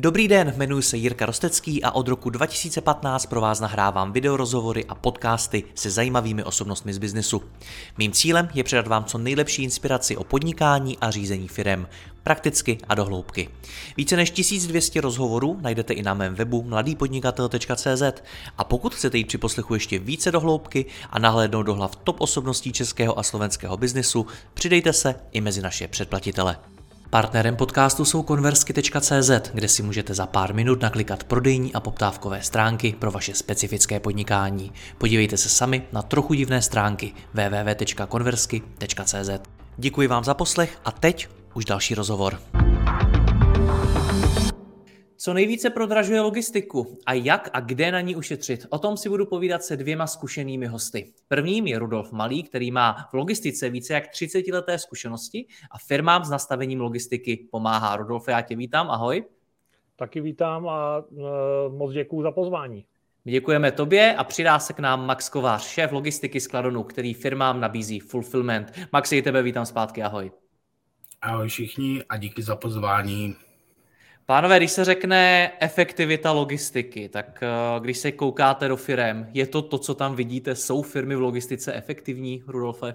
Dobrý den, jmenuji se Jirka Rostecký a od roku 2015 pro vás nahrávám videorozhovory a podcasty se zajímavými osobnostmi z biznesu. Mým cílem je předat vám co nejlepší inspiraci o podnikání a řízení firem, prakticky a dohloubky. Více než 1200 rozhovorů najdete i na mém webu mladýpodnikatel.cz a pokud chcete jít při poslechu ještě více dohloubky a nahlédnout do hlav top osobností českého a slovenského biznesu, přidejte se i mezi naše předplatitele. Partnerem podcastu jsou konversky.cz, kde si můžete za pár minut naklikat prodejní a poptávkové stránky pro vaše specifické podnikání. Podívejte se sami na trochu divné stránky www.konversky.cz. Děkuji vám za poslech a teď už další rozhovor. Co nejvíce prodražuje logistiku a jak a kde na ní ušetřit? O tom si budu povídat se dvěma zkušenými hosty. Prvním je Rudolf Malý, který má v logistice více jak 30 leté zkušenosti a firmám s nastavením logistiky pomáhá. Rudolf, já tě vítám, ahoj. Taky vítám a uh, moc děkuji za pozvání. Děkujeme tobě a přidá se k nám Max Kovář, šéf logistiky skladonu, který firmám nabízí fulfillment. Max, i tebe vítám zpátky, ahoj. Ahoj všichni a díky za pozvání. Pánové, když se řekne efektivita logistiky, tak eh, když se koukáte do firm, je to to, co tam vidíte? Jsou firmy v logistice efektivní, Rudolfe?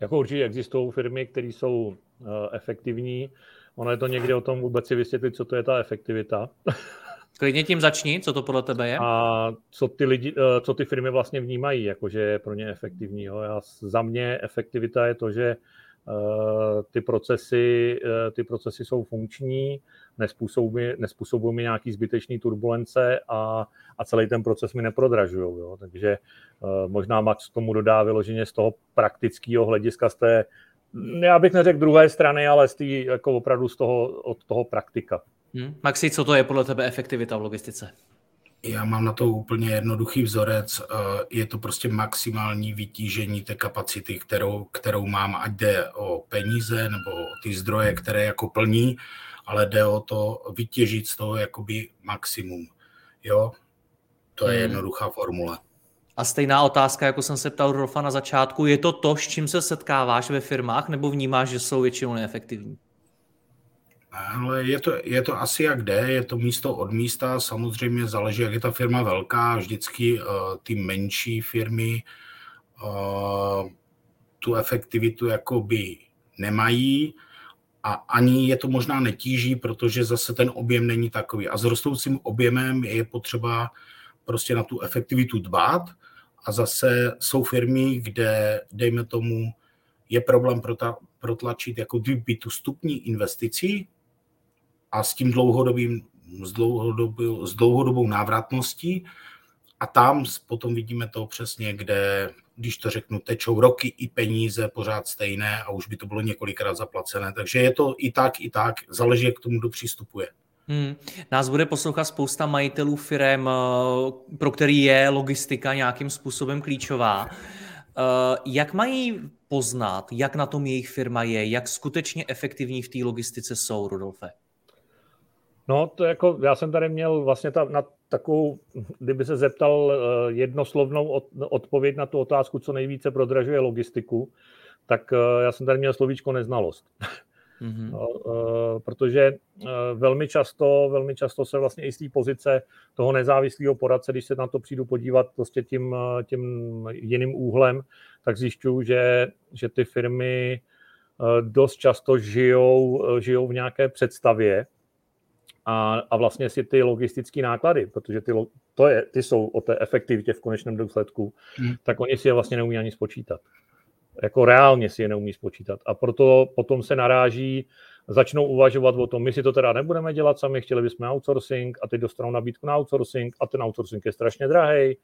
Jako určitě existují firmy, které jsou uh, efektivní. Ono je to někdy o tom vůbec si vysvětlit, co to je ta efektivita. Klidně tím začni, co to podle tebe je. A co ty, lidi, uh, co ty firmy vlastně vnímají, jakože je pro ně efektivní. Jo. Já, za mě efektivita je to, že Eh, ty procesy, eh, ty procesy jsou funkční, nespůsobují, nespůsobují mi nějaký zbytečný turbulence a, a celý ten proces mi neprodražují. Jo. Takže eh, možná Max tomu dodá vyloženě z toho praktického hlediska, z té, já bych neřekl druhé strany, ale z té jako opravdu z toho, od toho praktika. Hmm. Maxi, co to je podle tebe efektivita v logistice? Já mám na to úplně jednoduchý vzorec. Eh, je to prostě maximální vytížení té kapacity, kterou, kterou mám, ať jde o peníze nebo o ty zdroje, které jako plní, ale jde o to vytěžit z toho jakoby maximum. Jo, to je hmm. jednoduchá formule. A stejná otázka, jako jsem se ptal Rolfa na začátku, je to to, s čím se setkáváš ve firmách, nebo vnímáš, že jsou většinou neefektivní? Ale je to, je to asi jak jde, je to místo od místa, samozřejmě záleží, jak je ta firma velká, vždycky uh, ty menší firmy uh, tu efektivitu jakoby nemají a ani je to možná netíží, protože zase ten objem není takový. A s rostoucím objemem je potřeba prostě na tu efektivitu dbát a zase jsou firmy, kde, dejme tomu, je problém protlačit jako kdyby tu stupní investicí, a s tím dlouhodobým, s dlouhodobou, s dlouhodobou návratností. A tam potom vidíme to přesně, kde, když to řeknu, tečou roky i peníze pořád stejné a už by to bylo několikrát zaplacené. Takže je to i tak, i tak, záleží, jak k tomu kdo přistupuje. Hmm. Nás bude poslouchat spousta majitelů firm, eh, pro který je logistika nějakým způsobem klíčová. Eh, jak mají poznat, jak na tom jejich firma je, jak skutečně efektivní v té logistice jsou, Rudolfe? No, to jako, já jsem tady měl vlastně ta, na takovou, kdyby se zeptal uh, jednoslovnou od, odpověď na tu otázku, co nejvíce prodražuje logistiku, tak uh, já jsem tady měl slovíčko neznalost. Mm-hmm. No, uh, protože velmi často, velmi často se vlastně i z té pozice toho nezávislého poradce, když se na to přijdu podívat prostě tím, tím jiným úhlem, tak zjišťuju, že, že ty firmy dost často žijou, žijou v nějaké představě, a, a vlastně si ty logistické náklady, protože ty, to je, ty jsou o té efektivitě v konečném důsledku, hmm. tak oni si je vlastně neumí ani spočítat. Jako reálně si je neumí spočítat. A proto potom se naráží, začnou uvažovat o tom, my si to teda nebudeme dělat sami, chtěli bychom outsourcing a teď dostanou nabídku na outsourcing a ten outsourcing je strašně drahý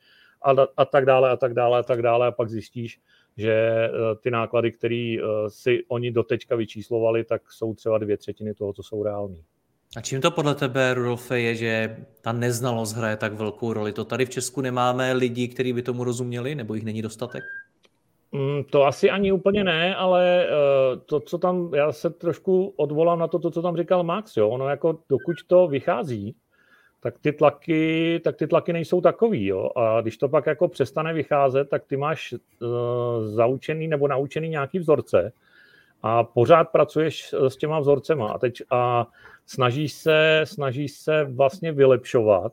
a, a tak dále a tak dále a tak dále a pak zjistíš, že eh, ty náklady, které eh, si oni doteďka vyčíslovali, tak jsou třeba dvě třetiny toho, co jsou reální. A čím to podle tebe, Rudolfe, je, že ta neznalost hraje tak velkou roli? To tady v Česku nemáme lidi, kteří by tomu rozuměli, nebo jich není dostatek? Mm, to asi ani úplně ne, ale uh, to, co tam, já se trošku odvolám na to, to, co tam říkal Max, jo, ono jako dokud to vychází, tak ty tlaky, tak ty tlaky nejsou takový, jo, a když to pak jako přestane vycházet, tak ty máš uh, zaučený nebo naučený nějaký vzorce, a pořád pracuješ s těma vzorcema a teď a snažíš se, snažíš se vlastně vylepšovat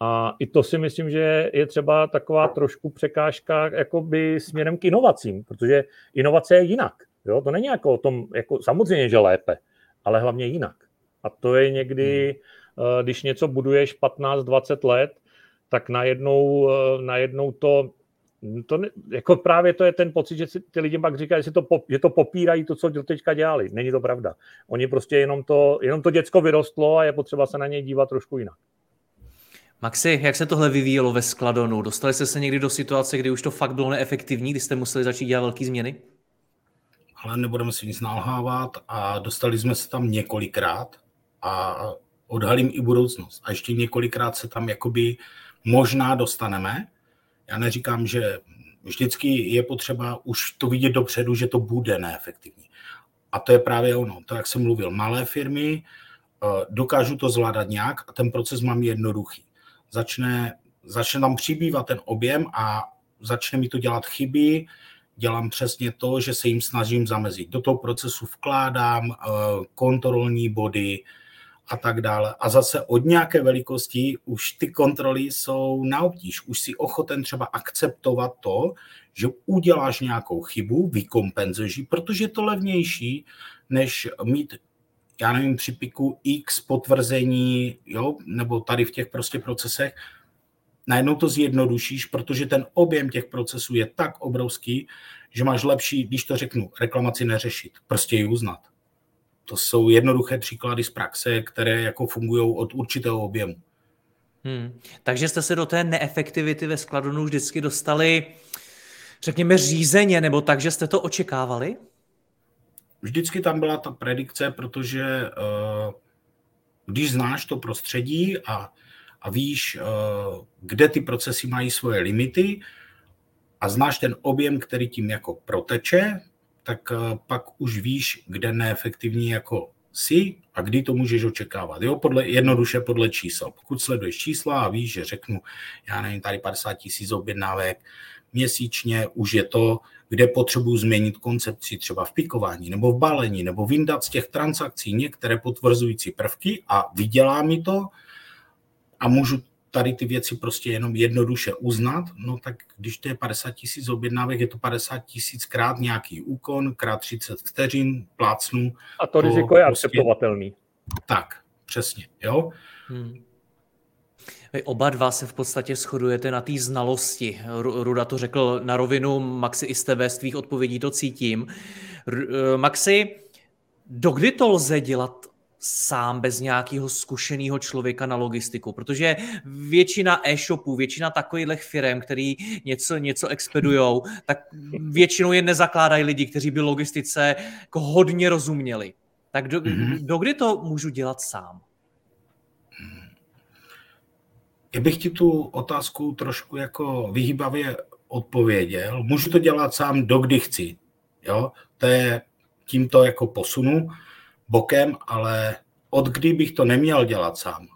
a i to si myslím, že je třeba taková trošku překážka jakoby směrem k inovacím, protože inovace je jinak. Jo? To není jako o tom, jako, samozřejmě, že lépe, ale hlavně jinak. A to je někdy, hmm. Eh, když něco buduješ 15-20 let, tak najednou, eh, najednou to, to ne, jako právě to je ten pocit, že si ty lidi pak říkají, že to, že to popírají to, co teďka dělali. Není to pravda. Oni prostě jenom to, jenom to děcko vyrostlo a je potřeba se na něj dívat trošku jinak. Maxi, jak se tohle vyvíjelo ve Skladonu? Dostali jste se někdy do situace, kdy už to fakt bylo neefektivní, kdy jste museli začít dělat velké změny? Ale nebudeme si nic nalhávat a dostali jsme se tam několikrát a odhalím i budoucnost. A ještě několikrát se tam jakoby možná dostaneme. Já neříkám, že vždycky je potřeba už to vidět dopředu, že to bude neefektivní. A to je právě ono, to, jak jsem mluvil, malé firmy eh, dokážu to zvládat nějak a ten proces mám jednoduchý začne, začne tam přibývat ten objem a začne mi to dělat chyby, dělám přesně to, že se jim snažím zamezit. Do toho procesu vkládám eh, kontrolní body a tak dále. A zase od nějaké velikosti už ty kontroly jsou na obtíž. Už si ochoten třeba akceptovat to, že uděláš nějakou chybu, vykompenzuješ protože je to levnější, než mít já nevím, při piku x potvrzení, jo, nebo tady v těch prostě procesech, najednou to zjednodušíš, protože ten objem těch procesů je tak obrovský, že máš lepší, když to řeknu, reklamaci neřešit, prostě ji uznat. To jsou jednoduché příklady z praxe, které jako fungují od určitého objemu. Hmm. Takže jste se do té neefektivity ve skladonu vždycky dostali, řekněme, řízeně, nebo tak, že jste to očekávali? vždycky tam byla ta predikce, protože uh, když znáš to prostředí a, a víš, uh, kde ty procesy mají svoje limity a znáš ten objem, který tím jako proteče, tak uh, pak už víš, kde neefektivní jako si a kdy to můžeš očekávat. Jo, podle, jednoduše podle čísel. Pokud sleduješ čísla a víš, že řeknu, já nevím, tady 50 tisíc objednávek měsíčně, už je to kde potřebuji změnit koncepci třeba v pikování nebo v balení, nebo vyndat z těch transakcí některé potvrzující prvky a vydělá mi to a můžu tady ty věci prostě jenom jednoduše uznat, no tak když to je 50 tisíc objednávek, je to 50 tisíc krát nějaký úkon, krát 30 vteřin, plácnu. A to, to riziko je prostě... akceptovatelný. Tak, přesně, jo. Hmm. Vy oba dva se v podstatě shodujete na té znalosti. Ruda to řekl na rovinu, Maxi i z tebe, z tvých odpovědí to cítím. Maxi, dokdy to lze dělat sám bez nějakého zkušeného člověka na logistiku, protože většina e-shopů, většina takových firm, který něco, něco expedujou, tak většinou je nezakládají lidi, kteří by logistice jako hodně rozuměli. Tak do, mm-hmm. dokdy to můžu dělat sám? Já bych ti tu otázku trošku jako vyhýbavě odpověděl. Můžu to dělat sám, dokdy chci. Jo? To je tímto jako posunu bokem, ale od kdy bych to neměl dělat sám,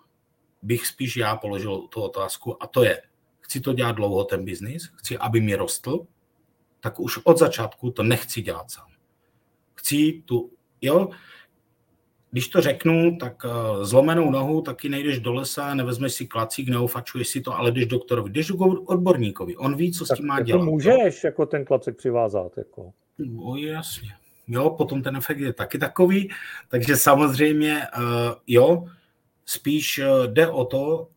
bych spíš já položil tu otázku a to je, chci to dělat dlouho ten biznis, chci, aby mi rostl, tak už od začátku to nechci dělat sám. Chci tu, jo, když to řeknu, tak uh, zlomenou nohu taky nejdeš do lesa, nevezmeš si klacík, neofačuješ si to, ale jdeš doktorovi, jdeš k odborníkovi, on ví, co tak s tím má jako dělat. můžeš jako ten klacek přivázat. Jako. No jasně. Jo, potom ten efekt je taky takový, takže samozřejmě, uh, jo, spíš uh, jde o to,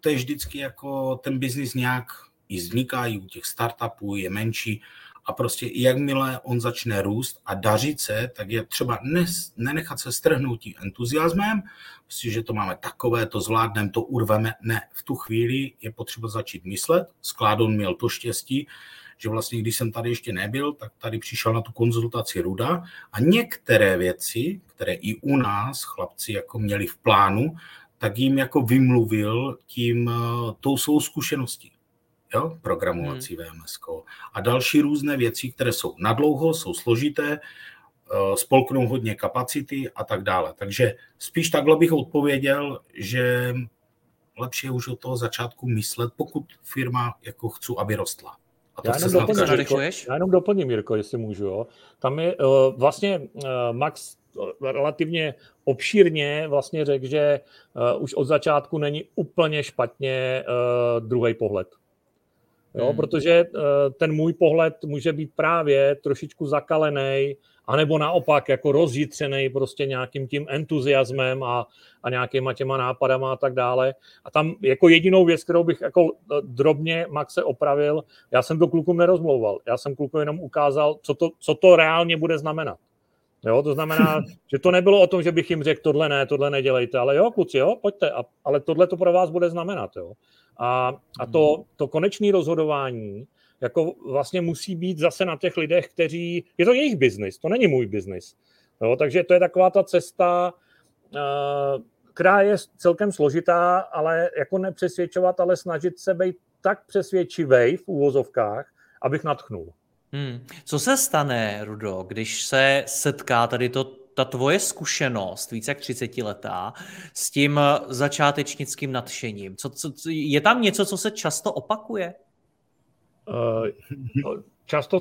to je vždycky jako ten biznis nějak i vzniká, i u těch startupů je menší, a prostě jakmile on začne růst a dařit se, tak je třeba nes, nenechat se strhnout tím entuziasmem, prostě, že to máme takové, to zvládneme, to urveme. Ne, v tu chvíli je potřeba začít myslet. Skládon měl to štěstí, že vlastně, když jsem tady ještě nebyl, tak tady přišel na tu konzultaci Ruda a některé věci, které i u nás chlapci jako měli v plánu, tak jim jako vymluvil tím, eh, tou svou zkušeností jo, programovací hmm. VMS. A další různé věci, které jsou nadlouho, jsou složité, eh, spolknou hodně kapacity a tak dále. Takže spíš takhle bych odpověděl, že lepší je už od toho začátku myslet, pokud firma jako chci, aby rostla. A to já, jenom doplním, Jirko, já jenom doplním, Jirko, jestli můžu. Jo. Tam je uh, vlastně uh, Max relativně obšírně vlastně řekl, že uh, už od začátku není úplně špatně uh, druhý pohled. Jo, hmm. Protože uh, ten můj pohled může být právě trošičku zakalený, anebo naopak jako rozjitřený prostě nějakým tím entuziasmem a, a nějakýma těma nápadama a tak dále. A tam jako jedinou věc, kterou bych jako drobně Maxe opravil, já jsem to klukům nerozmlouval, já jsem klukům jenom ukázal, co to, co to reálně bude znamenat. Jo, to znamená, že to nebylo o tom, že bych jim řekl, tohle ne, tohle nedělejte, ale jo, kluci, jo, pojďte, a, ale tohle to pro vás bude znamenat. Jo. A, a to, to konečné rozhodování jako vlastně musí být zase na těch lidech, kteří, je to jejich biznis, to není můj biznis. Takže to je taková ta cesta, eh, která je celkem složitá, ale jako nepřesvědčovat, ale snažit se být tak přesvědčivej v úvozovkách, abych natchnul. Hmm. Co se stane, Rudo, když se setká tady to, ta tvoje zkušenost, více jak 30 letá, s tím začátečnickým nadšením? Co, co, je tam něco, co se často opakuje? Uh, často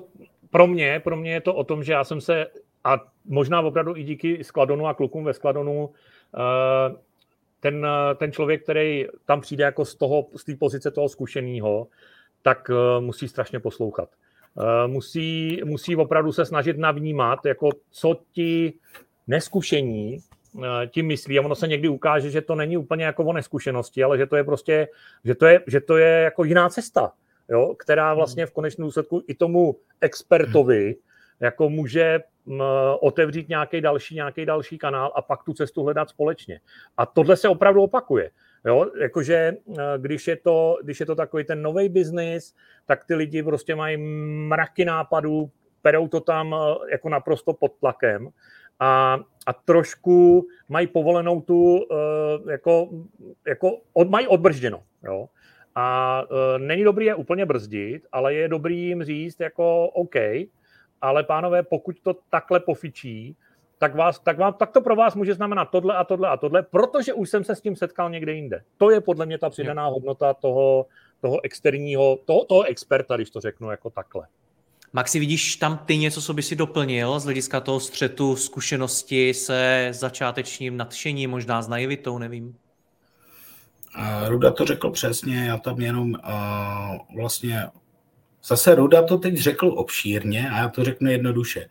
pro mě, pro mě je to o tom, že já jsem se, a možná opravdu i díky Skladonu a klukům ve Skladonu, uh, ten, ten člověk, který tam přijde jako z toho, z té pozice toho zkušeného, tak uh, musí strašně poslouchat. Eh, musí, musí opravdu se snažit navnímat, jako co ti neskušení eh, tím myslí. A ono se někdy ukáže, že to není úplně jako o neskušenosti, ale že to je prostě, že to je, že to je jako jiná cesta, jo, která hmm. vlastně v konečném důsledku i tomu expertovi jako může otevřít nějaký další, nějaký další kanál a pak tu cestu hledat společně. A tohle se opravdu opakuje. Jo, jakože když je to, když je to takový ten nový biznis, tak ty lidi prostě mají mraky nápadů, perou to tam eh, jako naprosto pod tlakem a, a trošku mají povolenou tu, eh, jako, jako od, mají odbržděno. Jo? A není dobrý je úplně brzdit, ale je dobrý jim říct jako OK, ale pánové, pokud to takhle pofičí, tak, vás, tak, vám, tak to pro vás může znamenat tohle a tohle a tohle, protože už jsem se s tím setkal někde jinde. To je podle mě ta přidaná hodnota toho, toho externího, toho, toho experta, když to řeknu jako takhle. Maxi, vidíš tam ty něco, co by si doplnil z hlediska toho střetu zkušenosti se začátečním nadšením, možná s naivitou, nevím. Ruda to řekl přesně, já tam jenom uh, vlastně Zase Ruda to teď řekl obšírně a já to řeknu jednoduše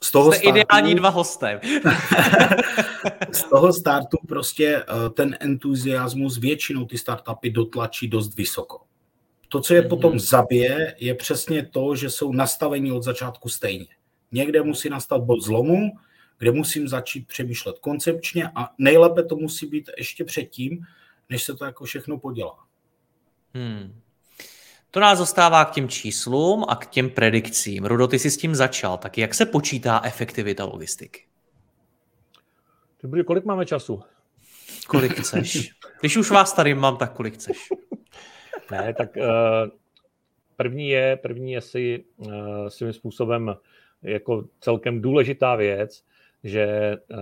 z toho Jste startu, ideální dva hosté. z toho startu prostě eh, ten entuziasmus většinou ty startupy dotlačí dost vysoko. To, co je mm-hmm. potom zabije, je přesně to, že jsou nastavení od začátku stejně. Někde musí nastat bod zlomu, kde musím začít přemýšlet koncepčně a nejlépe to musí být ještě předtím, než se to jako všechno podělá. Hmm. To nás dostává k těm číslům a k těm predikcím. Rudo, ty jsi s tím začal, tak jak se počítá efektivita logistiky? Dobrý, kolik máme času? Kolik chceš? Když už vás tady mám, tak kolik chceš? ne, tak uh, první je, první je si uh, svým způsobem jako celkem důležitá věc, že uh,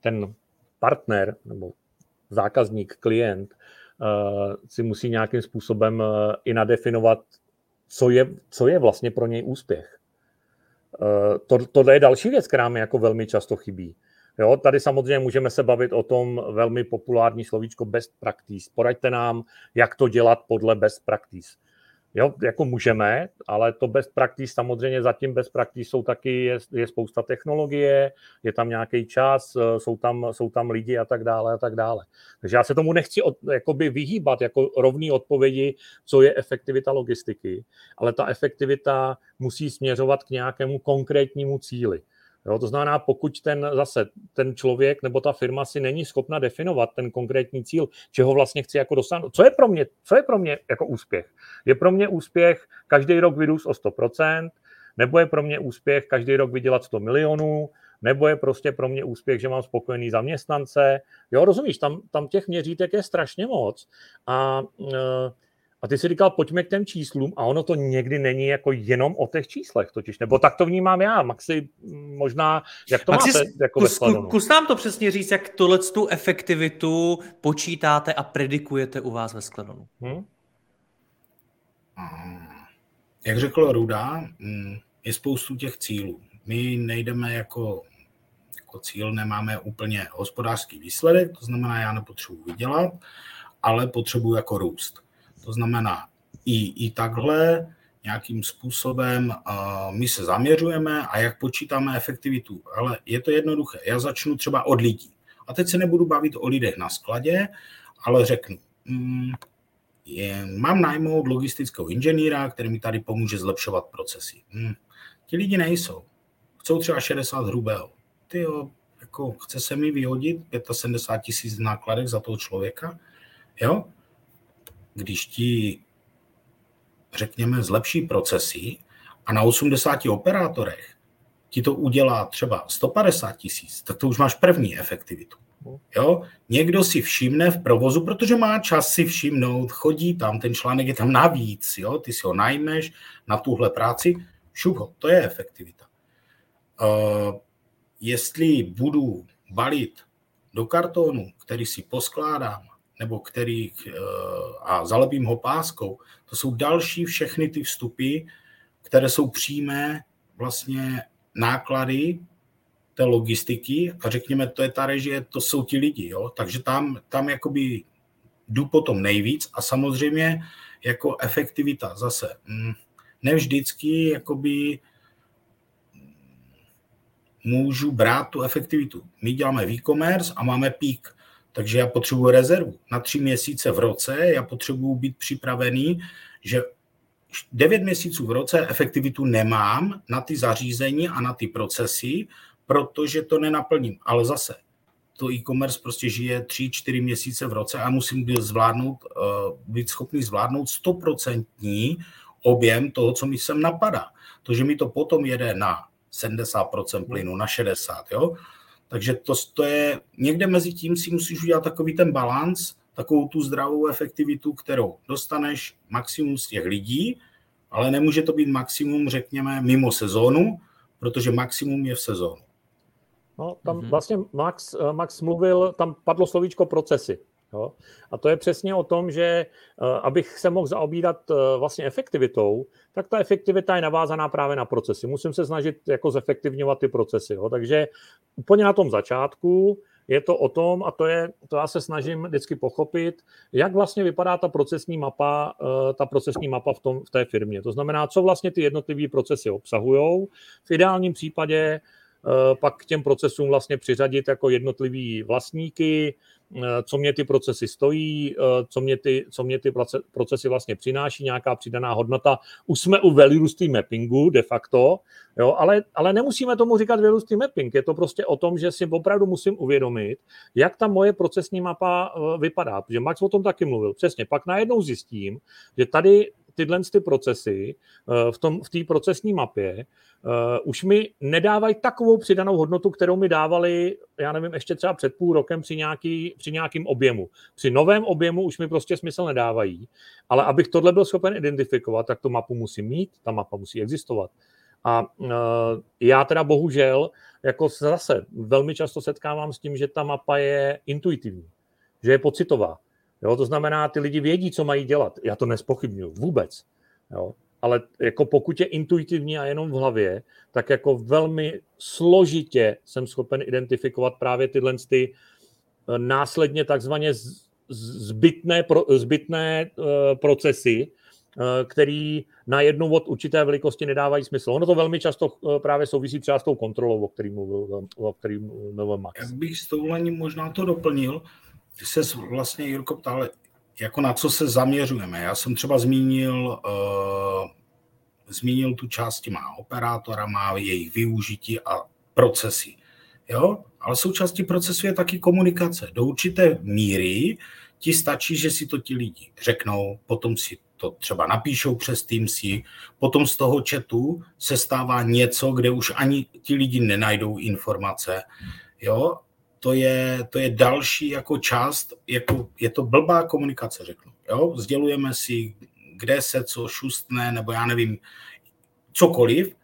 ten partner nebo zákazník, klient Eh, si musí nějakým způsobem eh, i nadefinovat, co je, co je vlastně pro něj úspěch. Eh, to, tohle je další věc, která mi jako velmi často chybí. Jo, tady samozřejmě můžeme se bavit o tom velmi populární slovíčko best practice. Poraďte nám, jak to dělat podle best practice. Jo, jako můžeme, ale to best practice, samozřejmě zatím best practice jsou taky, je, je spousta technologie, je tam nějaký čas, eh, jsou tam, jsou tam lidi a tak dále a tak dále. Takže já se tomu nechci od, jakoby vyhýbat jako rovný odpovědi, co je efektivita logistiky, ale ta efektivita musí směřovat k nějakému konkrétnímu cíli. Jo, to znamená, pokud ten zase ten člověk nebo ta firma si není schopna definovat ten konkrétní cíl, čeho vlastně chci jako dosáhnout. Co je pro mě, co je pro mě jako úspěch? Je pro mě úspěch každý rok vyrůst o 100%, nebo je pro mě úspěch každý rok vydělat 100 milionů, nebo je prostě pro mě úspěch, že mám spokojený zaměstnance. Jo, rozumíš, tam, tam těch měřítek je strašně moc. A uh, a ty si říkal, pojďme k těm číslům a ono to někdy není jako jenom o těch číslech totiž, nebo tak to vnímám já. Maxi, možná, jak to Maxi, máte jako kus, ve Kus nám to přesně říct, jak tohle tu efektivitu počítáte a predikujete u vás ve skladonu. Hmm? jak řekl Ruda, mm, je spoustu těch cílů. My nejdeme jako, jako cíl, nemáme úplně hospodářský výsledek, to znamená, já nepotřebuji vydělat, ale potřebuji jako růst. To znamená, i, i takhle nějakým způsobem my se zaměřujeme a jak počítáme efektivitu. Ale je to jednoduché. Já začnu třeba od lidí. A teď se nebudu bavit o lidech na skladě, ale řeknu, mm, je, mám najmout logistického inženýra, který mi tady pomůže zlepšovat procesy. Mm, ti lidi nejsou. Chcou třeba 60 hrubého. Ty jo, jako chce se mi vyhodit 75 tisíc nákladek za toho člověka, jo? Když ti řekněme, zlepší procesy a na 80 operátorech ti to udělá třeba 150 tisíc, tak to už máš první efektivitu. Jo? Někdo si všimne v provozu, protože má čas si všimnout, chodí tam, ten článek je tam navíc, jo? ty si ho najmeš na tuhle práci, šup ho, to je efektivita. Uh, jestli budu balit do kartonu, který si poskládám, nebo který uh, a zalepím ho páskou, to jsou další všechny ty vstupy, které jsou přímé vlastně náklady té logistiky a řekněme, to je ta režie, to jsou ti lidi, jo? takže tam, tam jakoby jdu potom nejvíc a samozřejmě jako efektivita zase. Mm, ne vždycky jakoby můžu brát tu efektivitu. My děláme e-commerce a máme peak, takže já potřebuji rezervu. Na tři měsíce v roce já potřebuji být připravený, že 9 měsíců v roce efektivitu nemám na ty zařízení a na ty procesy, protože to nenaplním. Ale zase, to e-commerce prostě žije 3-4 měsíce v roce a musím být, zvládnout, eh, být schopný zvládnout 100% objem toho, co mi sem napadá. To, že mi to potom jede na 70% plynu, na 60%, jo? Takže to, to je, někde mezi tím si musíš udělat takový ten balans, takovou tu zdravou efektivitu, kterou dostaneš maximum z těch lidí, ale nemůže to být maximum, řekněme, mimo sezónu, protože maximum je v sezónu. No, tam mm-hmm. vlastně Max, eh, Max mluvil, tam padlo slovíčko procesy. Jo? A to je přesně o tom, že eh, abych se mohl zaobírat eh, vlastně efektivitou, tak ta efektivita je navázaná právě na procesy. Musím se snažit jako zefektivňovat ty procesy. Jo? Takže úplně na tom začátku je to o tom, a to je, to já se snažím vždycky pochopit, jak vlastně vypadá ta procesní mapa, eh, ta procesní mapa v, tom, v té firmě. To znamená, co vlastně ty jednotlivé procesy obsahují. V ideálním případě pak k těm procesům vlastně přiřadit jako jednotlivý vlastníky, Eh, co mě ty procesy stojí, eh, co mě ty, co mě ty procesy vlastně přináší, nějaká přidaná hodnota. Už jsme u stream mappingu de facto, jo, ale, ale nemusíme tomu říkat stream mapping. Je to prostě o tom, že si opravdu musím uvědomit, jak ta moje procesní mapa eh, vypadá. Protože Max o tom taky mluvil. Přesně. Pak najednou zjistím, že tady tyhle ty procesy v té v procesní mapě uh, už mi nedávají takovou přidanou hodnotu, kterou mi dávali, já nevím, ještě třeba před půl rokem při, nějaký, při nějakým objemu. Při novém objemu už mi prostě smysl nedávají, ale abych tohle byl schopen identifikovat, tak tu mapu musím mít, ta mapa musí existovat. A uh, já teda bohužel, jako zase velmi často setkávám s tím, že ta mapa je intuitivní, že je pocitová. Jo, to znamená, ty lidi vědí, co mají dělat. Já to nespochybnuju vůbec. Jo ale jako pokud je intuitivní a jenom v hlavě, tak jako velmi složitě jsem schopen identifikovat právě tyhle ty eh, následně takzvaně zbytné, zbytné eh, procesy, eh, který najednou od určité velikosti nedávají smysl. Ono to velmi často právě souvisí třeba s tou kontrolou, o který mluvil, o který mluvil Max. Jak bych s toulením možná to doplnil, ty se vlastně, Jirko, ptal, jako na co se zaměřujeme. Já jsem třeba zmínil, uh, zmínil tu část těma operátorama, jejich využití a procesy. Jo? Ale součástí procesu je taky komunikace. Do určité míry ti stačí, že si to ti lidi řeknou, potom si to třeba napíšou přes Teamsy, potom z toho chatu se stává něco, kde už ani ti lidi nenajdou informace. Jo? To je, to je další jako část, jako, je to blbá komunikace, řeknu. Jo? Sdělujeme si, kde se co šustne, nebo já nevím, cokoliv,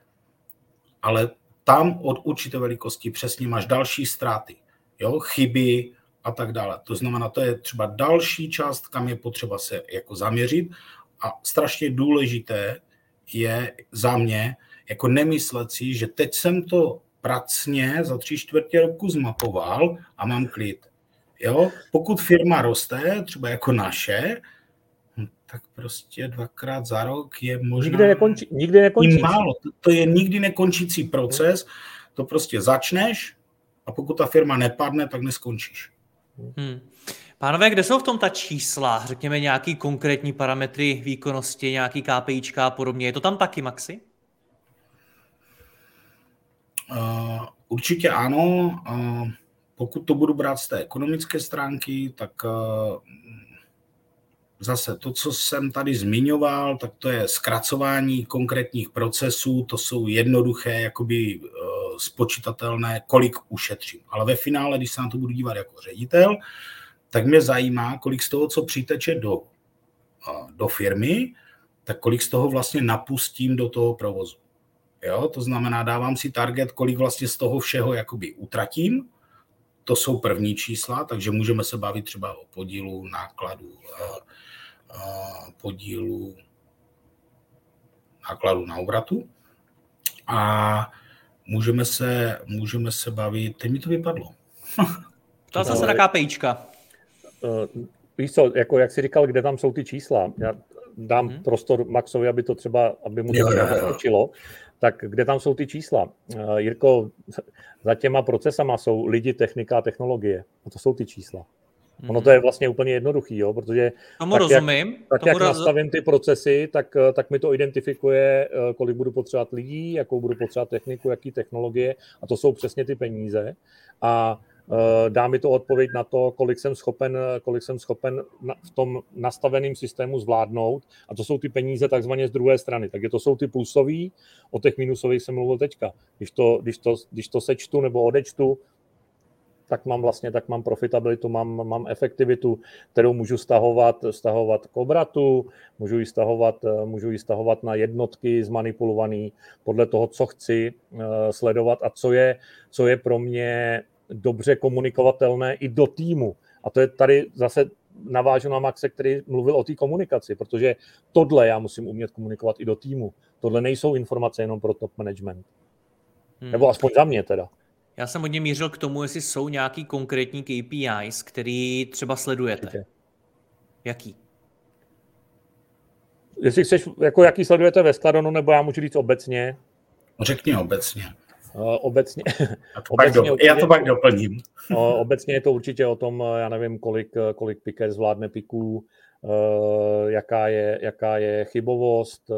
ale tam od určité velikosti přesně máš další ztráty, jo? chyby a tak dále. To znamená, to je třeba další část, kam je potřeba se jako zaměřit a strašně důležité je za mě jako nemyslet si, že teď jsem to pracně za tři čtvrtě roku zmapoval a mám klid. Jo? Pokud firma roste, třeba jako naše, hm, tak prostě dvakrát za rok je možná... Nikdy nekončí. Nikdy nekončí. Málo. To, to je nikdy nekončící proces. To prostě začneš a pokud ta firma nepadne, tak neskončíš. Hmm. Pánové, kde jsou v tom ta čísla? Řekněme nějaký konkrétní parametry výkonnosti, nějaký KPIčka a podobně. Je to tam taky, Maxi? Uh, určitě ano. Uh, pokud to budu brát z té ekonomické stránky, tak uh, zase to, co jsem tady zmiňoval, tak to je zkracování konkrétních procesů, to jsou jednoduché, jakoby spočítatelné, kolik ušetřím. Ale ve finále, když se na to budu dívat jako ředitel, tak mě zajímá, kolik z toho, co přiteče do, do firmy, tak kolik z toho vlastně napustím do toho provozu. Jo? To znamená, dávám si target, kolik vlastně z toho všeho jakoby utratím. To jsou první čísla, takže můžeme se bavit třeba o podílu nákladů, podílu nákladů na obratu. A můžeme se, můžeme se bavit, teď mi to vypadlo. To zase na KPIčka. Uh, víš co, jako jak jsi říkal, kde tam jsou ty čísla? Já dám hmm. prostor Maxovi, aby to třeba, aby mu to naskočilo. Tak kde tam jsou ty čísla? Uh, Jirko, za těma procesama jsou lidi, technika a technologie. A to jsou ty čísla. Ono to je vlastně úplně jednoduchý, jo, protože Tomu tak, rozumím. Jak, tak Tomu jak roz... nastavím ty procesy, tak, tak mi to identifikuje, kolik budu potřebovat lidí, jakou budu potřebovat techniku, jaký technologie a to jsou přesně ty peníze. A Eh, dá mi to odpověď na to, kolik jsem schopen, kolik jsem schopen v tom nastaveném systému zvládnout. A to jsou ty peníze takzvaně z druhé strany. Takže to jsou ty plusový, o těch minusových jsem mluvil teďka. Když to, když to, když to sečtu nebo odečtu, tak mám vlastně, tak mám profitabilitu, mám, mám efektivitu, kterou můžu stahovat, stahovat k obratu, můžu ji stahovat, můžu ji stahovat na jednotky zmanipulovaný podle toho, co chci uh, sledovat a co je, co je pro mě dobře komunikovatelné i do týmu. A to je tady zase navážu na Maxe, který mluvil o té komunikaci, protože tohle já musím umět komunikovat i do týmu. Tohle nejsou informace jenom pro top management. Hmm. Nebo aspoň za mě teda. Já jsem hodně mířil k tomu, jestli jsou nějaký konkrétní KPIs, který třeba sledujete. Určitě. Jaký? Jestli chceš, jako jaký sledujete ve Skladonu, nebo já můžu říct obecně? Řekni obecně. Eh, obecně, obecně, do, já to pak doplním. Eh, obecně je to určitě o tom, eh, já nevím, kolik, kolik piker zvládne piků, jaká je, jaká je chybovost,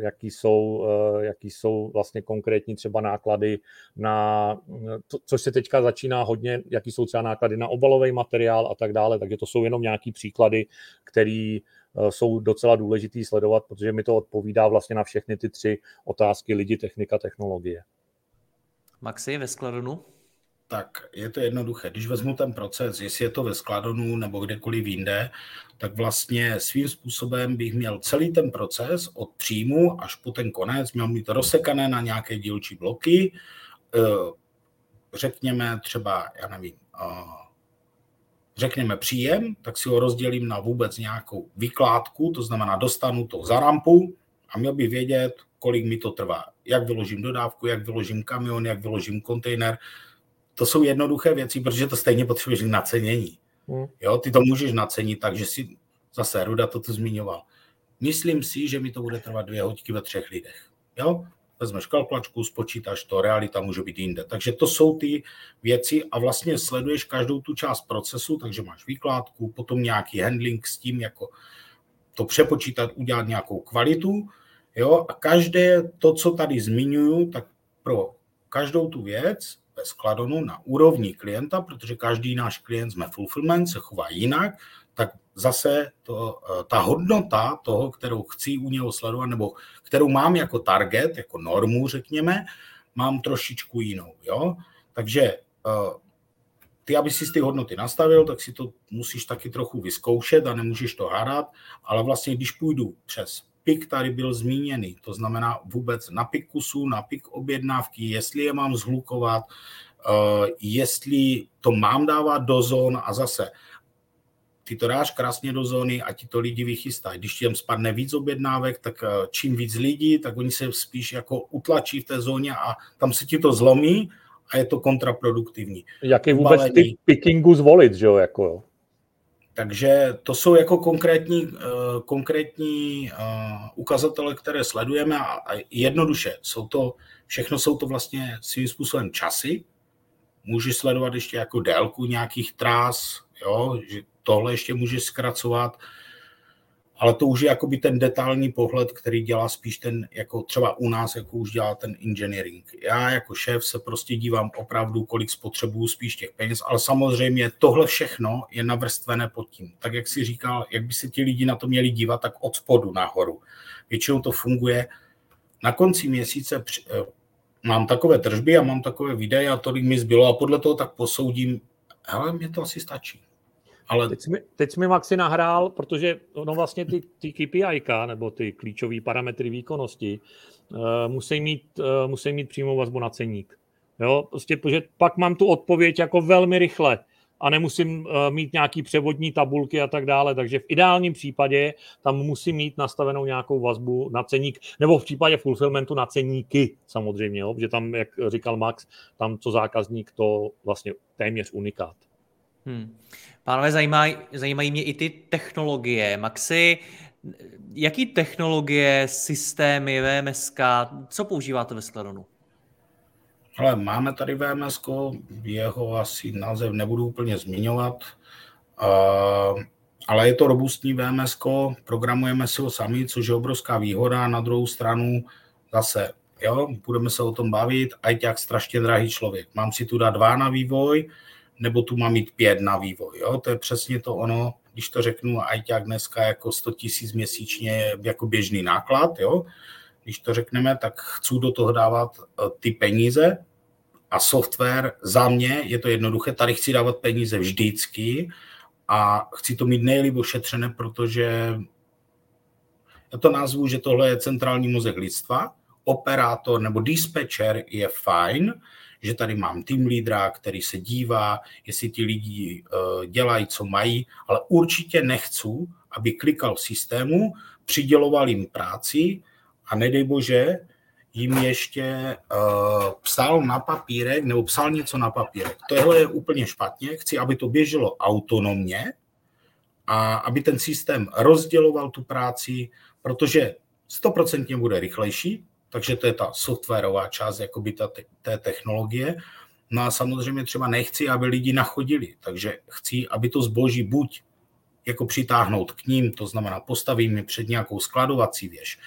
jaký jsou, jaký jsou vlastně konkrétní třeba náklady na, to, což se teďka začíná hodně, jaký jsou třeba náklady na obalový materiál a tak dále, takže to jsou jenom nějaký příklady, který Eh, jsou docela důležitý sledovat, protože mi to odpovídá vlastně na všechny ty tři otázky lidi, technika, technologie. Maxi, ve skladonu? Tak je to jednoduché. Když vezmu ten proces, jestli je to ve skladonu nebo kdekoliv jinde, tak vlastně svým způsobem bych měl celý ten proces od příjmu až po ten konec, měl mít rozsekané na nějaké dílčí bloky, eh, řekněme třeba, já nevím, eh, řekněme příjem, tak si ho rozdělím na vůbec nějakou vykládku, to znamená dostanu to za rampu a měl bych vědět, kolik mi to trvá. Jak vyložím dodávku, jak vyložím kamion, jak vyložím kontejner. To jsou jednoduché věci, protože to stejně potřebuješ nacenění. Hmm. Jo, ty to můžeš nacenit, takže si zase Ruda to tu zmiňoval. Myslím si, že mi to bude trvat dvě hodiny ve třech lidech. Jo? Vezmeš kalkulačku, spočítáš to, realita může být jinde. Takže to jsou ty věci a vlastně sleduješ každou tu část procesu, takže máš výkládku, potom nějaký handling s tím, jako to přepočítat, udělat nějakou kvalitu, jo, a každé to, co tady zmiňuju, tak pro každou tu věc ve skladonu na úrovni klienta, protože každý náš klient jsme fulfillment, se chová jinak, tak zase to, eh, ta hodnota toho, kterou chci u něho sledovat, nebo kterou mám jako target, jako normu, řekněme, mám trošičku jinou. Jo? Takže eh, ty, aby si ty hodnoty nastavil, tak si to musíš taky trochu vyzkoušet a nemůžeš to hádat, ale vlastně když půjdu přes PIK tady byl zmíněný, to znamená vůbec na PIK kusu, na PIK objednávky, jestli je mám zhlukovat, eh, jestli to mám dávat do zón a zase ty to dáš krásně do zóny a ti to lidi vychystají. Když ti tam spadne víc objednávek, tak eh, čím víc lidí, tak oni se spíš jako utlačí v té zóně a tam se ti to zlomí a je to kontraproduktivní. Jaký vůbec Balení. ty pickingu zvolit, že jo? Jako jo. Takže to jsou jako konkrétní, uh, konkrétní uh, ukazatele, které sledujeme a, a jednoduše jsou to, všechno jsou to vlastně svým způsobem časy. Můžeš sledovat ještě jako délku nějakých trás, jo, že tohle ještě můžeš zkracovat, ale to už je jakoby ten detailní pohled, který dělá spíš ten, jako třeba u nás, jako už dělá ten engineering. Já jako šéf se prostě dívám opravdu, kolik spotřebuju spíš těch peněz, ale samozřejmě tohle všechno je navrstvené pod tím. Tak jak si říkal, jak by se ti lidi na to měli dívat, tak od spodu nahoru. Většinou to funguje. Na konci měsíce eh, mám takové tržby a mám takové videa a tolik mi zbylo a podle toho tak posoudím, hele, mě to asi stačí. Ale... Teď, jsi mi, teď jsi mi Maxi nahrál, protože no vlastně ty, ty KPI, nebo ty klíčové parametry výkonnosti, uh, musí, mít, uh, musí mít přímou vazbu na ceník. Jo, prostě, protože pak mám tu odpověď jako velmi rychle a nemusím uh, mít nějaký převodní tabulky a tak dále, takže v ideálním případě tam musím mít nastavenou nějakou vazbu na ceník, nebo v případě fulfillmentu na ceníky samozřejmě, jo, protože tam, jak říkal Max, tam co zákazník, to vlastně téměř unikát. Hmm. Pánové, zajímají, zajímají mě i ty technologie. Maxi, jaký technologie, systémy, VMS, co používáte ve Skladonu? Ale máme tady VMS, jeho asi název nebudu úplně zmiňovat, ale je to robustní VMS, programujeme si ho sami, což je obrovská výhoda. Na druhou stranu zase, jo, budeme se o tom bavit, jak strašně drahý člověk. Mám si tu dát dva na vývoj, nebo tu mám mít pět na vývoj. Jo? To je přesně to ono, když to řeknu, ajťák dneska jako 100 tisíc měsíčně jako běžný náklad, jo? Když to řekneme, tak chci do toho dávat eh, ty peníze a software. Za mě je to jednoduché, tady chci dávat peníze vždycky a chci to mít nejlíp ošetřené, protože já to nazvu, že tohle je centrální mozek lidstva, operátor nebo dispatcher je fajn, že tady mám tým lídra, který se dívá, jestli ti lidi uh, dělají, co mají, ale určitě nechci, aby klikal v systému, přiděloval jim práci a nedej bože, jim ještě uh, psal na papírek nebo psal něco na papírek. Tohle je úplně špatně. Chci, aby to běželo autonomně a aby ten systém rozděloval tu práci, protože stoprocentně bude rychlejší, takže to je ta softwarová část jakoby ta, té technologie. No a samozřejmě třeba nechci, aby lidi nachodili, takže chci, aby to zboží buď jako přitáhnout k ním, to znamená postavím je před nějakou skladovací věž,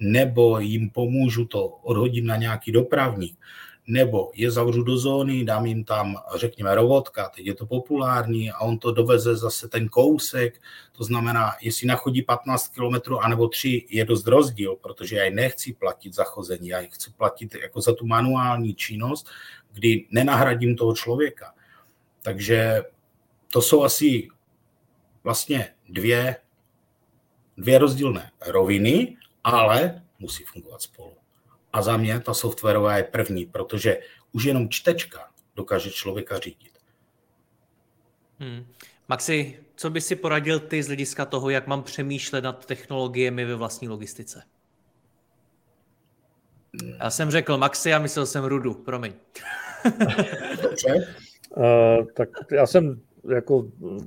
nebo jim pomůžu to, odhodím na nějaký dopravník, nebo je zavřu do zóny, dám jim tam, řekněme, robotka, teď je to populární a on to doveze zase ten kousek, to znamená, jestli nachodí 15 km anebo 3, je dost rozdíl, protože já nechci platit za chození, já chci platit jako za tu manuální činnost, kdy nenahradím toho člověka. Takže to jsou asi vlastně dvě, dvě rozdílné roviny, ale musí fungovat spolu. A za mě ta softwarová je první, protože už jenom čtečka dokáže člověka řídit. Hmm. Maxi, co by si poradil ty z hlediska toho, jak mám přemýšlet nad technologiemi ve vlastní logistice? Já jsem řekl Maxi a myslel jsem Rudu, promiň. Dobře. Uh, tak já jsem jako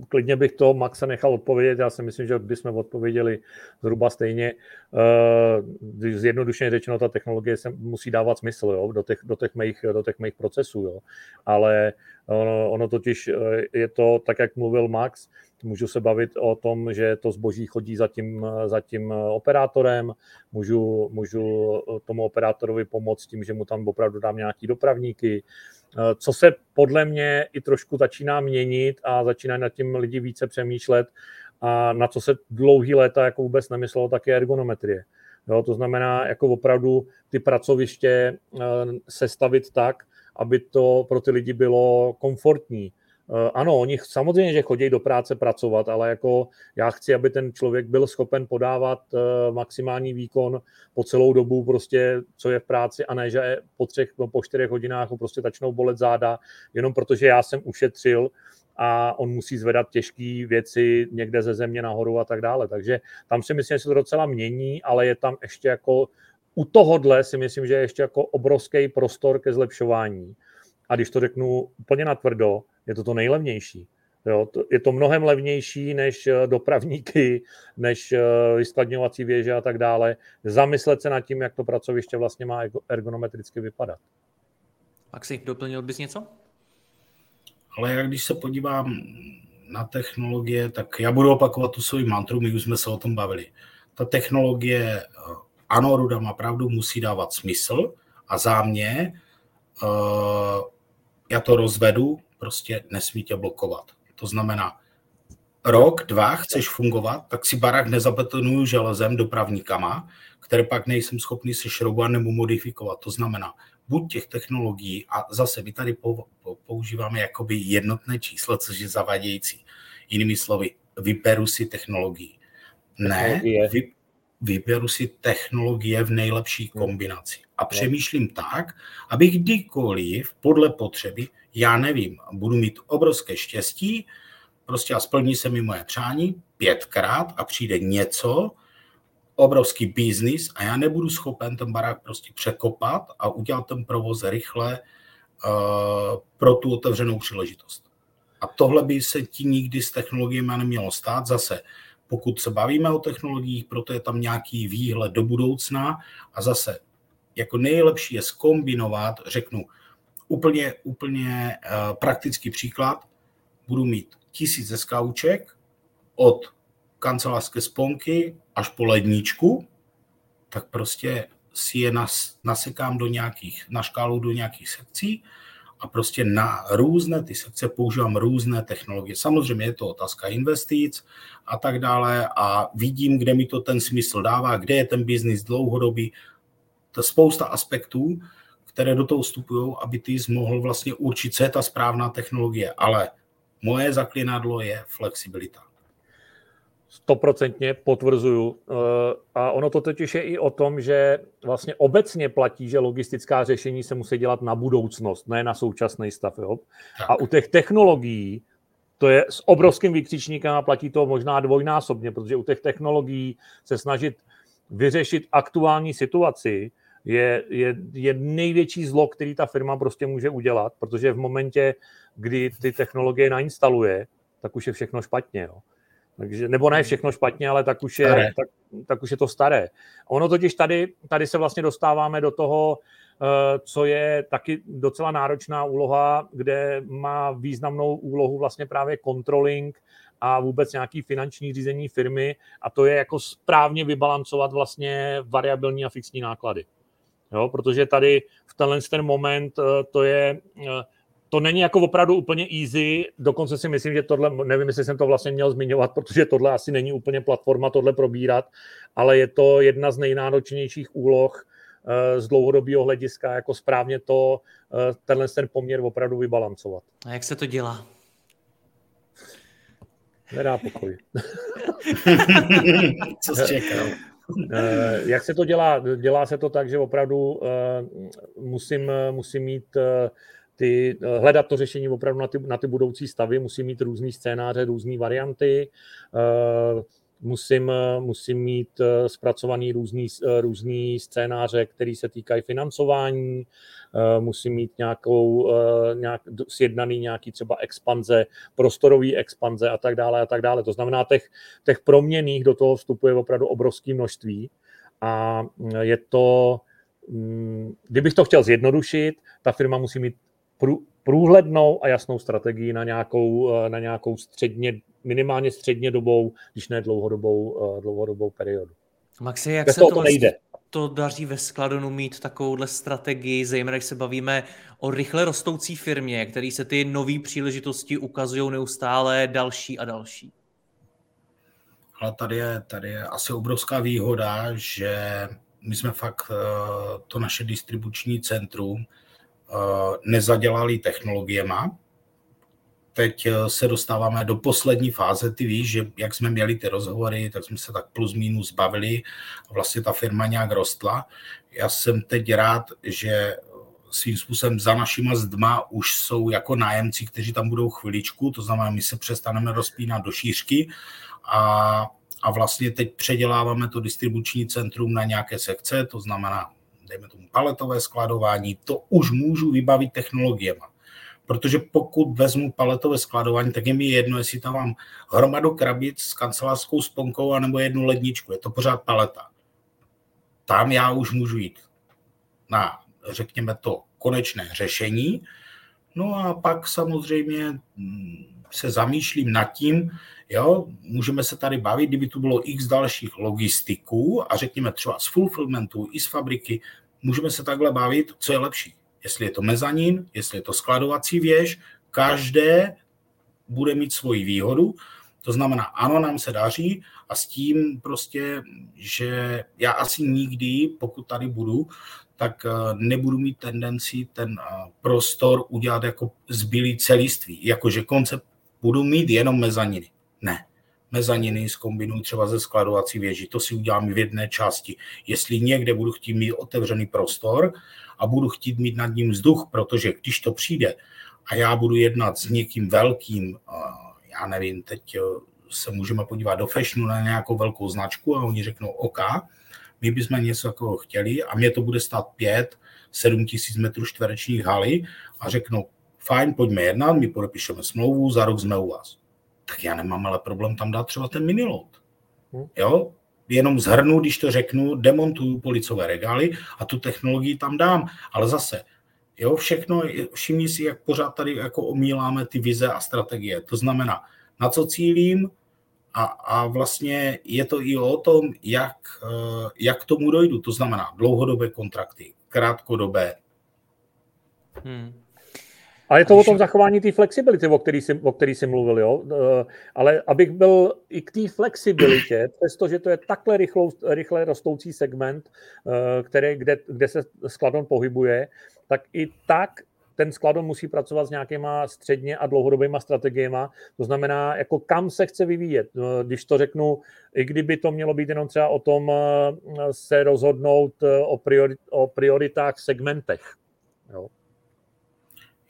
klidně bych to Maxa nechal odpovědět. Já si myslím, že bychom odpověděli zhruba stejně. Uh, zjednodušeně řečeno, ta technologie se musí dávat smysl jo, do, těch, do, těch mých, do těch mých procesů. Jo. Ale ono, ono totiž eh, je to, tak jak mluvil Max, můžu se bavit o tom, že to zboží chodí za tím, za tím operátorem, můžu, můžu tomu operátorovi pomoct tím, že mu tam opravdu dám nějaký dopravníky, Eh, co se podle mě i trošku začíná měnit a začíná nad tím lidi více přemýšlet a na co se dlouhý léta jako vůbec nemyslelo, tak je ergonometrie. Jo, to znamená jako opravdu ty pracoviště eh, sestavit tak, aby to pro ty lidi bylo komfortní, Eh, ano, oni samozřejmě, že chodí do práce pracovat, ale jako já chci, aby ten člověk byl schopen podávat eh, maximální výkon po celou dobu, prostě, co je v práci, a ne, že po třech, no, po čtyřech hodinách ho prostě začnou bolet záda, jenom protože já jsem ušetřil a on musí zvedat těžké věci někde ze země nahoru a tak dále. Takže tam si myslím, že se to docela mění, ale je tam ještě jako u tohohle si myslím, že je ještě jako obrovský prostor ke zlepšování. A když to řeknu úplně natvrdo, je to to nejlevnější. Jo, to, je to mnohem levnější než eh, dopravníky, než eh, vyskladňovací věže a tak dále. Zamyslet se nad tím, jak to pracoviště vlastně má ergonometricky vypadat. Maxi, doplnil bys něco? Ale jak když se podívám na technologie, tak já budu opakovat tu svou mantru, my už jsme se o tom bavili. Ta technologie, eh, ano, Ruda má pravdu, musí dávat smysl a za mě, já to rozvedu, prostě nesmí tě blokovat. To znamená, rok, dva chceš fungovat, tak si barák nezabetonuju železem dopravníkama, které pak nejsem schopný se šroubovat nebo modifikovat. To znamená, buď těch technologií, a zase my tady používáme jakoby jednotné číslo, což je zavadějící. Jinými slovy, vyberu si technologii. Ne, vy, vyberu si technologie v nejlepší kombinaci. A přemýšlím tak, abych kdykoliv podle potřeby já nevím, budu mít obrovské štěstí, prostě a splní se mi moje přání pětkrát a přijde něco, obrovský biznis a já nebudu schopen ten barák prostě překopat a udělat ten provoz rychle uh, pro tu otevřenou příležitost. A tohle by se ti nikdy s technologiemi nemělo stát. Zase, pokud se bavíme o technologiích, proto je tam nějaký výhled do budoucna a zase jako nejlepší je skombinovat, řeknu, Úplně, úplně uh, praktický příklad. Budu mít tisíc skauček od kancelářské sponky až po ledničku, tak prostě si je nas, nasekám do nějakých, na škálu do nějakých sekcí a prostě na různé ty sekce používám různé technologie. Samozřejmě je to otázka investic a tak dále a vidím, kde mi to ten smysl dává, kde je ten biznis dlouhodobý. To spousta aspektů, které do toho vstupují, aby ty mohl vlastně určit, co je ta správná technologie. Ale moje zaklinadlo je flexibilita. Stoprocentně potvrzuju. Eh, a ono to totiž je i o tom, že vlastně obecně platí, že logistická řešení se musí dělat na budoucnost, ne na současný stav. Jo? A u těch technologií to je s obrovským vykřičníkem a platí to možná dvojnásobně, protože u těch technologií se snažit vyřešit aktuální situaci, je, je, je největší zlo, který ta firma prostě může udělat, protože v momentě, kdy ty technologie nainstaluje, tak už je všechno špatně. Jo. Takže, nebo ne všechno špatně, ale tak už je, tak, tak už je to staré. Ono totiž tady, tady se vlastně dostáváme do toho, eh, co je taky docela náročná úloha, kde má významnou úlohu vlastně právě controlling a vůbec nějaký finanční řízení firmy a to je jako správně vybalancovat vlastně variabilní a fixní náklady. Jo, protože tady v tenhle ten moment eh, to je, eh, to není jako opravdu úplně easy, dokonce si myslím, že tohle, nevím, jestli jsem to vlastně měl zmiňovat, protože tohle asi není úplně platforma tohle probírat, ale je to jedna z nejnáročnějších úloh eh, z dlouhodobého hlediska, jako správně to, tenhle ten poměr opravdu vybalancovat. A jak se to dělá? Nedá pokoj. Co jsi čekal? Eh, jak se to dělá? Dělá se to tak, že opravdu eh, musím, musím mít eh, ty, hledat to řešení opravdu na ty, na ty budoucí stavy, musím mít různý scénáře, různé varianty, musím, musím mít eh, zpracovaný různý, eh, různý scénáře, který se týkají financování, eh, musím mít nějakou, nějak, sjednaný nějaký třeba expanze, prostorový expanze a tak dále a tak dále. To znamená, těch, těch proměných do toho vstupuje opravdu obrovské množství a je to, mm, kdybych to chtěl zjednodušit, ta firma musí mít průhlednou a jasnou strategii na nějakou, na nějakou středně minimálně středně dobou, když ne dlouhodobou, eh, dlouhodobou periodu. Maxi, jak Bez se to, to nejde. to daří ve Skladonu mít takovouhle strategii, zejména když se bavíme o rychle rostoucí firmě, který se ty nové příležitosti ukazují neustále další a další? Ale tady je, tady je asi obrovská výhoda, že my jsme fakt eh, to naše distribuční centrum eh, nezadělali technologiema, teď eh, se dostáváme do poslední fáze. Ty víš, že jak jsme měli ty rozhovory, tak jsme se tak plus minus bavili a vlastně ta firma nějak rostla. Já jsem teď rád, že svým způsobem za našima zdma už jsou jako nájemci, kteří tam budou chviličku, to znamená, my se přestaneme rozpínat do šířky a, a vlastně teď předěláváme to distribuční centrum na nějaké sekce, to znamená, dejme tomu paletové skladování, to už můžu vybavit technologiemi. Protože pokud vezmu paletové skladování, tak je mi jedno, jestli tam mám hromadu krabic s kancelářskou sponkou anebo jednu ledničku. Je to pořád paleta. Tam já už můžu jít na, řekněme to, konečné řešení. No a pak samozřejmě mm, se zamýšlím nad tím, jo, můžeme se tady bavit, kdyby tu bylo x dalších logistiků a řekněme třeba z fulfillmentu i z fabriky, můžeme se takhle bavit, co je lepší. Jestli je to mezanín, jestli je to skladovací věž, každé bude mít svoji výhodu. To znamená, ano, nám se daří a s tím prostě, že já asi nikdy, pokud tady budu, tak eh, nebudu mít tendenci ten eh, prostor udělat jako zbylý celiství. Jakože koncept budu mít jenom mezaniny. Ne. Mezaniny zkombinuji třeba ze skladovací věži. To si udělám v jedné části. Jestli někde budu chtít mít otevřený prostor a budu chtít mít nad ním vzduch, protože když to přijde a já budu jednat s někým velkým, eh, já nevím, teď se můžeme podívat do fashionu na nějakou velkou značku a oni řeknou OK, my bychom něco takového chtěli a mě to bude stát 5, 7 tisíc metrů čtverečních haly a řeknou, fajn, pojďme jednat, my podepíšeme smlouvu, za rok jsme u vás. Tak já nemám ale problém tam dát třeba ten miniload. Hm. Jo, jenom zhrnu, když to řeknu, demontuju policové regály a tu technologii tam dám. Ale zase, jo, všechno, všimni si, jak pořád tady jako omíláme ty vize a strategie. To znamená, na co cílím, a, a vlastně je to i o tom, jak, eh, jak tomu dojdu. To znamená dlouhodobé kontrakty, krátkodobé. Hmm. A je to o tom zachování té flexibility, o který, jsi, o který jsi mluvil, jo? Eh, ale abych byl i k té flexibilitě, přestože to je takhle rychlou, rychle rostoucí segment, eh, který, kde, kde se skladon pohybuje, tak i tak ten skladon musí pracovat s nějakýma středně a dlouhodobýma strategiemi. To znamená, jako kam se chce vyvíjet. No, když to řeknu, i kdyby to mělo být jenom třeba o tom eh, se rozhodnout eh, o, priorit, o prioritách segmentech. Jo.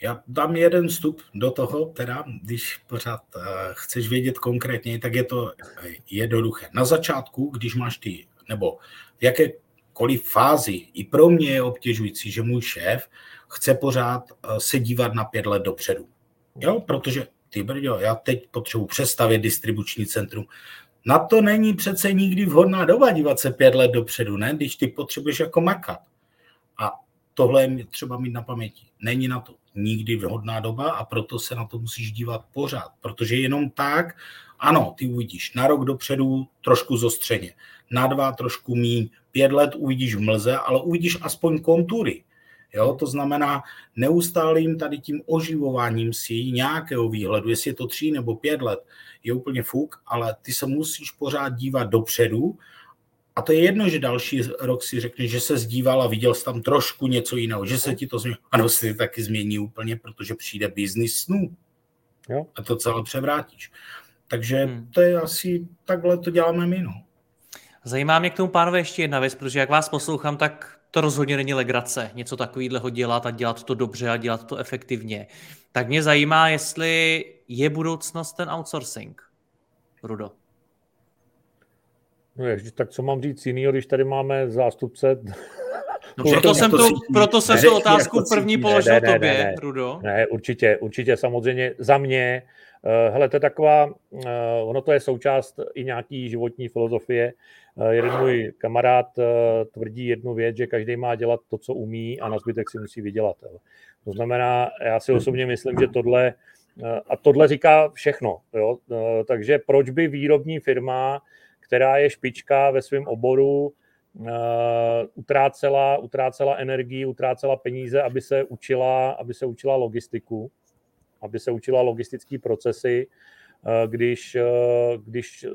Já dám jeden vstup do toho, teda, když pořád uh, chceš vědět konkrétně, tak je to jednoduché. Na začátku, když máš ty, nebo v jakékoliv fázi, i pro mě je obtěžující, že můj šéf chce pořád eh, se dívat na pět let dopředu. Jo, protože ty brďo, já teď potřebuji přestavět distribuční centrum. Na to není přece nikdy vhodná doba dívat se pět let dopředu, ne? když ty potřebuješ jako makat. A tohle je třeba mít na paměti. Není na to nikdy vhodná doba a proto se na to musíš dívat pořád, protože jenom tak, ano, ty uvidíš na rok dopředu trošku zostřeně, na dva trošku míň, pět let uvidíš v mlze, ale uvidíš aspoň kontury. Jo, to znamená neustálým tady tím oživováním si nějakého výhledu, jestli je to tři nebo pět let, je úplně fuk, ale ty se musíš pořád dívat dopředu a to je jedno, že další rok si řekne, že se zdíval a viděl jsi tam trošku něco jiného, že se ti to změní. Ano, se taky změní úplně, protože přijde business snů. Jo. A to celé převrátíš. Takže hmm. to je asi, takhle to děláme my. No. Zajímá mě k tomu, pánové, ještě jedna věc, protože jak vás poslouchám, tak to rozhodně není legrace, něco takového dělat a dělat to dobře a dělat to efektivně. Tak mě zajímá, jestli je budoucnost ten outsourcing, Rudo. No ježiš, tak co mám říct jinýho, když tady máme zástupce No, proto, jsem tu, proto jsem tu otázku první položil ne, ne, tobě, ne, ne, Rudo. Ne, určitě, určitě, samozřejmě za mě. Uh, hele, to je taková, uh, ono to je součást i nějaký životní filozofie. Uh, jeden můj kamarád tvrdí jednu věc, že každý má dělat to, co umí a na zbytek si musí vydělat. To znamená, já si osobně myslím, že tohle, a tohle říká všechno. Jo? Takže proč by výrobní firma, která je špička ve svém oboru, uh, utrácela, utrácela energii, utrácela peníze, aby se učila, aby se učila logistiku, aby se učila logistické procesy, uh, když, uh, když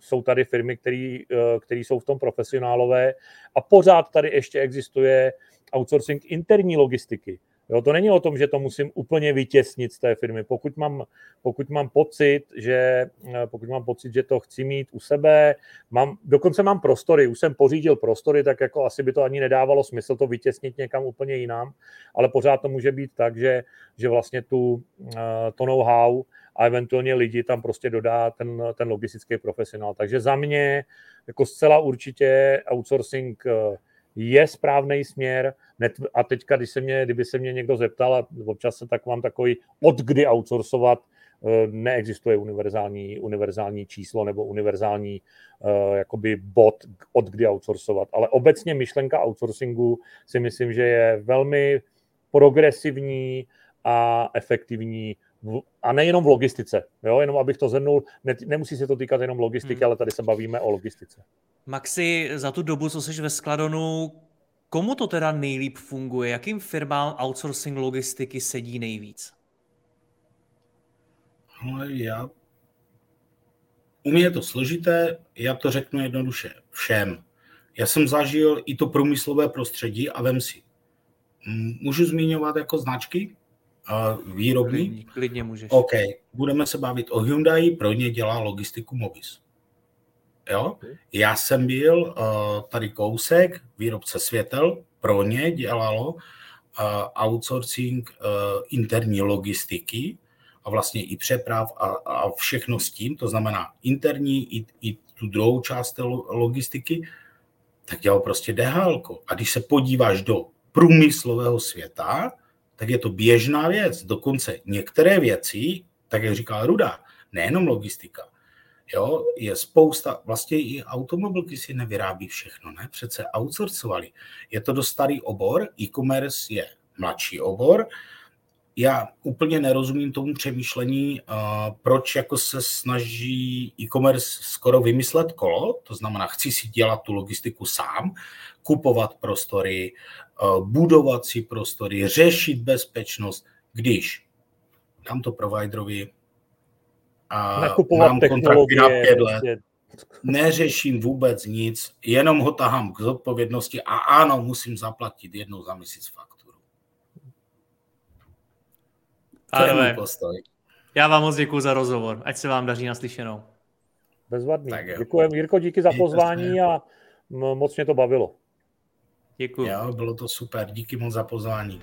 jsou tady firmy, které jsou v tom profesionálové a pořád tady ještě existuje outsourcing interní logistiky. Jo, to není o tom, že to musím úplně vytěsnit z té firmy. Pokud mám, pokud mám pocit, že eh, pokud mám pocit, že to chci mít u sebe, mám, dokonce mám prostory, už jsem pořídil prostory, tak jako asi by to ani nedávalo smysl to vytěsnit někam úplně jinam, ale pořád to může být tak, že, že vlastně tu, eh, to know-how a eventuálně lidi tam prostě dodá ten, ten logistický profesionál. Takže za mě jako zcela určitě outsourcing eh, je správný směr. A teďka, když se mě, kdyby se mě někdo zeptal, a občas se tak mám takový, od kdy outsourcovat, eh, neexistuje univerzální, univerzální číslo nebo univerzální uh, jakoby bod, od kdy outsourcovat. Ale obecně myšlenka outsourcingu si myslím, že je velmi progresivní a efektivní a nejenom v logistice, jo? jenom abych to zhrnul, ne, nemusí se to týkat jenom logistiky, hmm. ale tady se bavíme o logistice. Maxi, za tu dobu, co jsi ve Skladonu, komu to teda nejlíp funguje? Jakým firmám outsourcing logistiky sedí nejvíc? Ale já... U mě je to složité, já to řeknu jednoduše. Všem. Já jsem zažil i to průmyslové prostředí a vem si. Můžu zmiňovat jako značky? Výrobní? Klidně, klidně můžeš. OK, budeme se bavit o Hyundai, pro ně dělá logistiku Mobis. Jo? Já jsem byl uh, tady kousek, výrobce světel, pro ně dělalo uh, outsourcing uh, interní logistiky a vlastně i přeprav a, a všechno s tím, to znamená interní i, i tu druhou část logistiky, tak dělal prostě DHL. A když se podíváš do průmyslového světa, tak je to běžná věc. Dokonce některé věci, tak jak říkal Ruda, nejenom logistika, jo, je spousta, vlastně i automobilky si nevyrábí všechno, ne? Přece outsourcovali. Je to dost starý obor, e-commerce je mladší obor, já úplně nerozumím tomu přemýšlení, proč jako se snaží e-commerce skoro vymyslet kolo, to znamená, chci si dělat tu logistiku sám, kupovat prostory, budovat si prostory, řešit bezpečnost, když dám to providerovi a mám kontrakty na pět let, prostě. neřeším vůbec nic, jenom ho tahám k zodpovědnosti a ano, musím zaplatit jednou za měsíc fakt. Pánové, já vám moc děkuji za rozhovor. Ať se vám daří naslyšenou. Bezvadný. Děkujeme. Jirko, díky za pozvání a moc mě to bavilo. Děkuji. Jo, bylo to super. Díky moc za pozvání.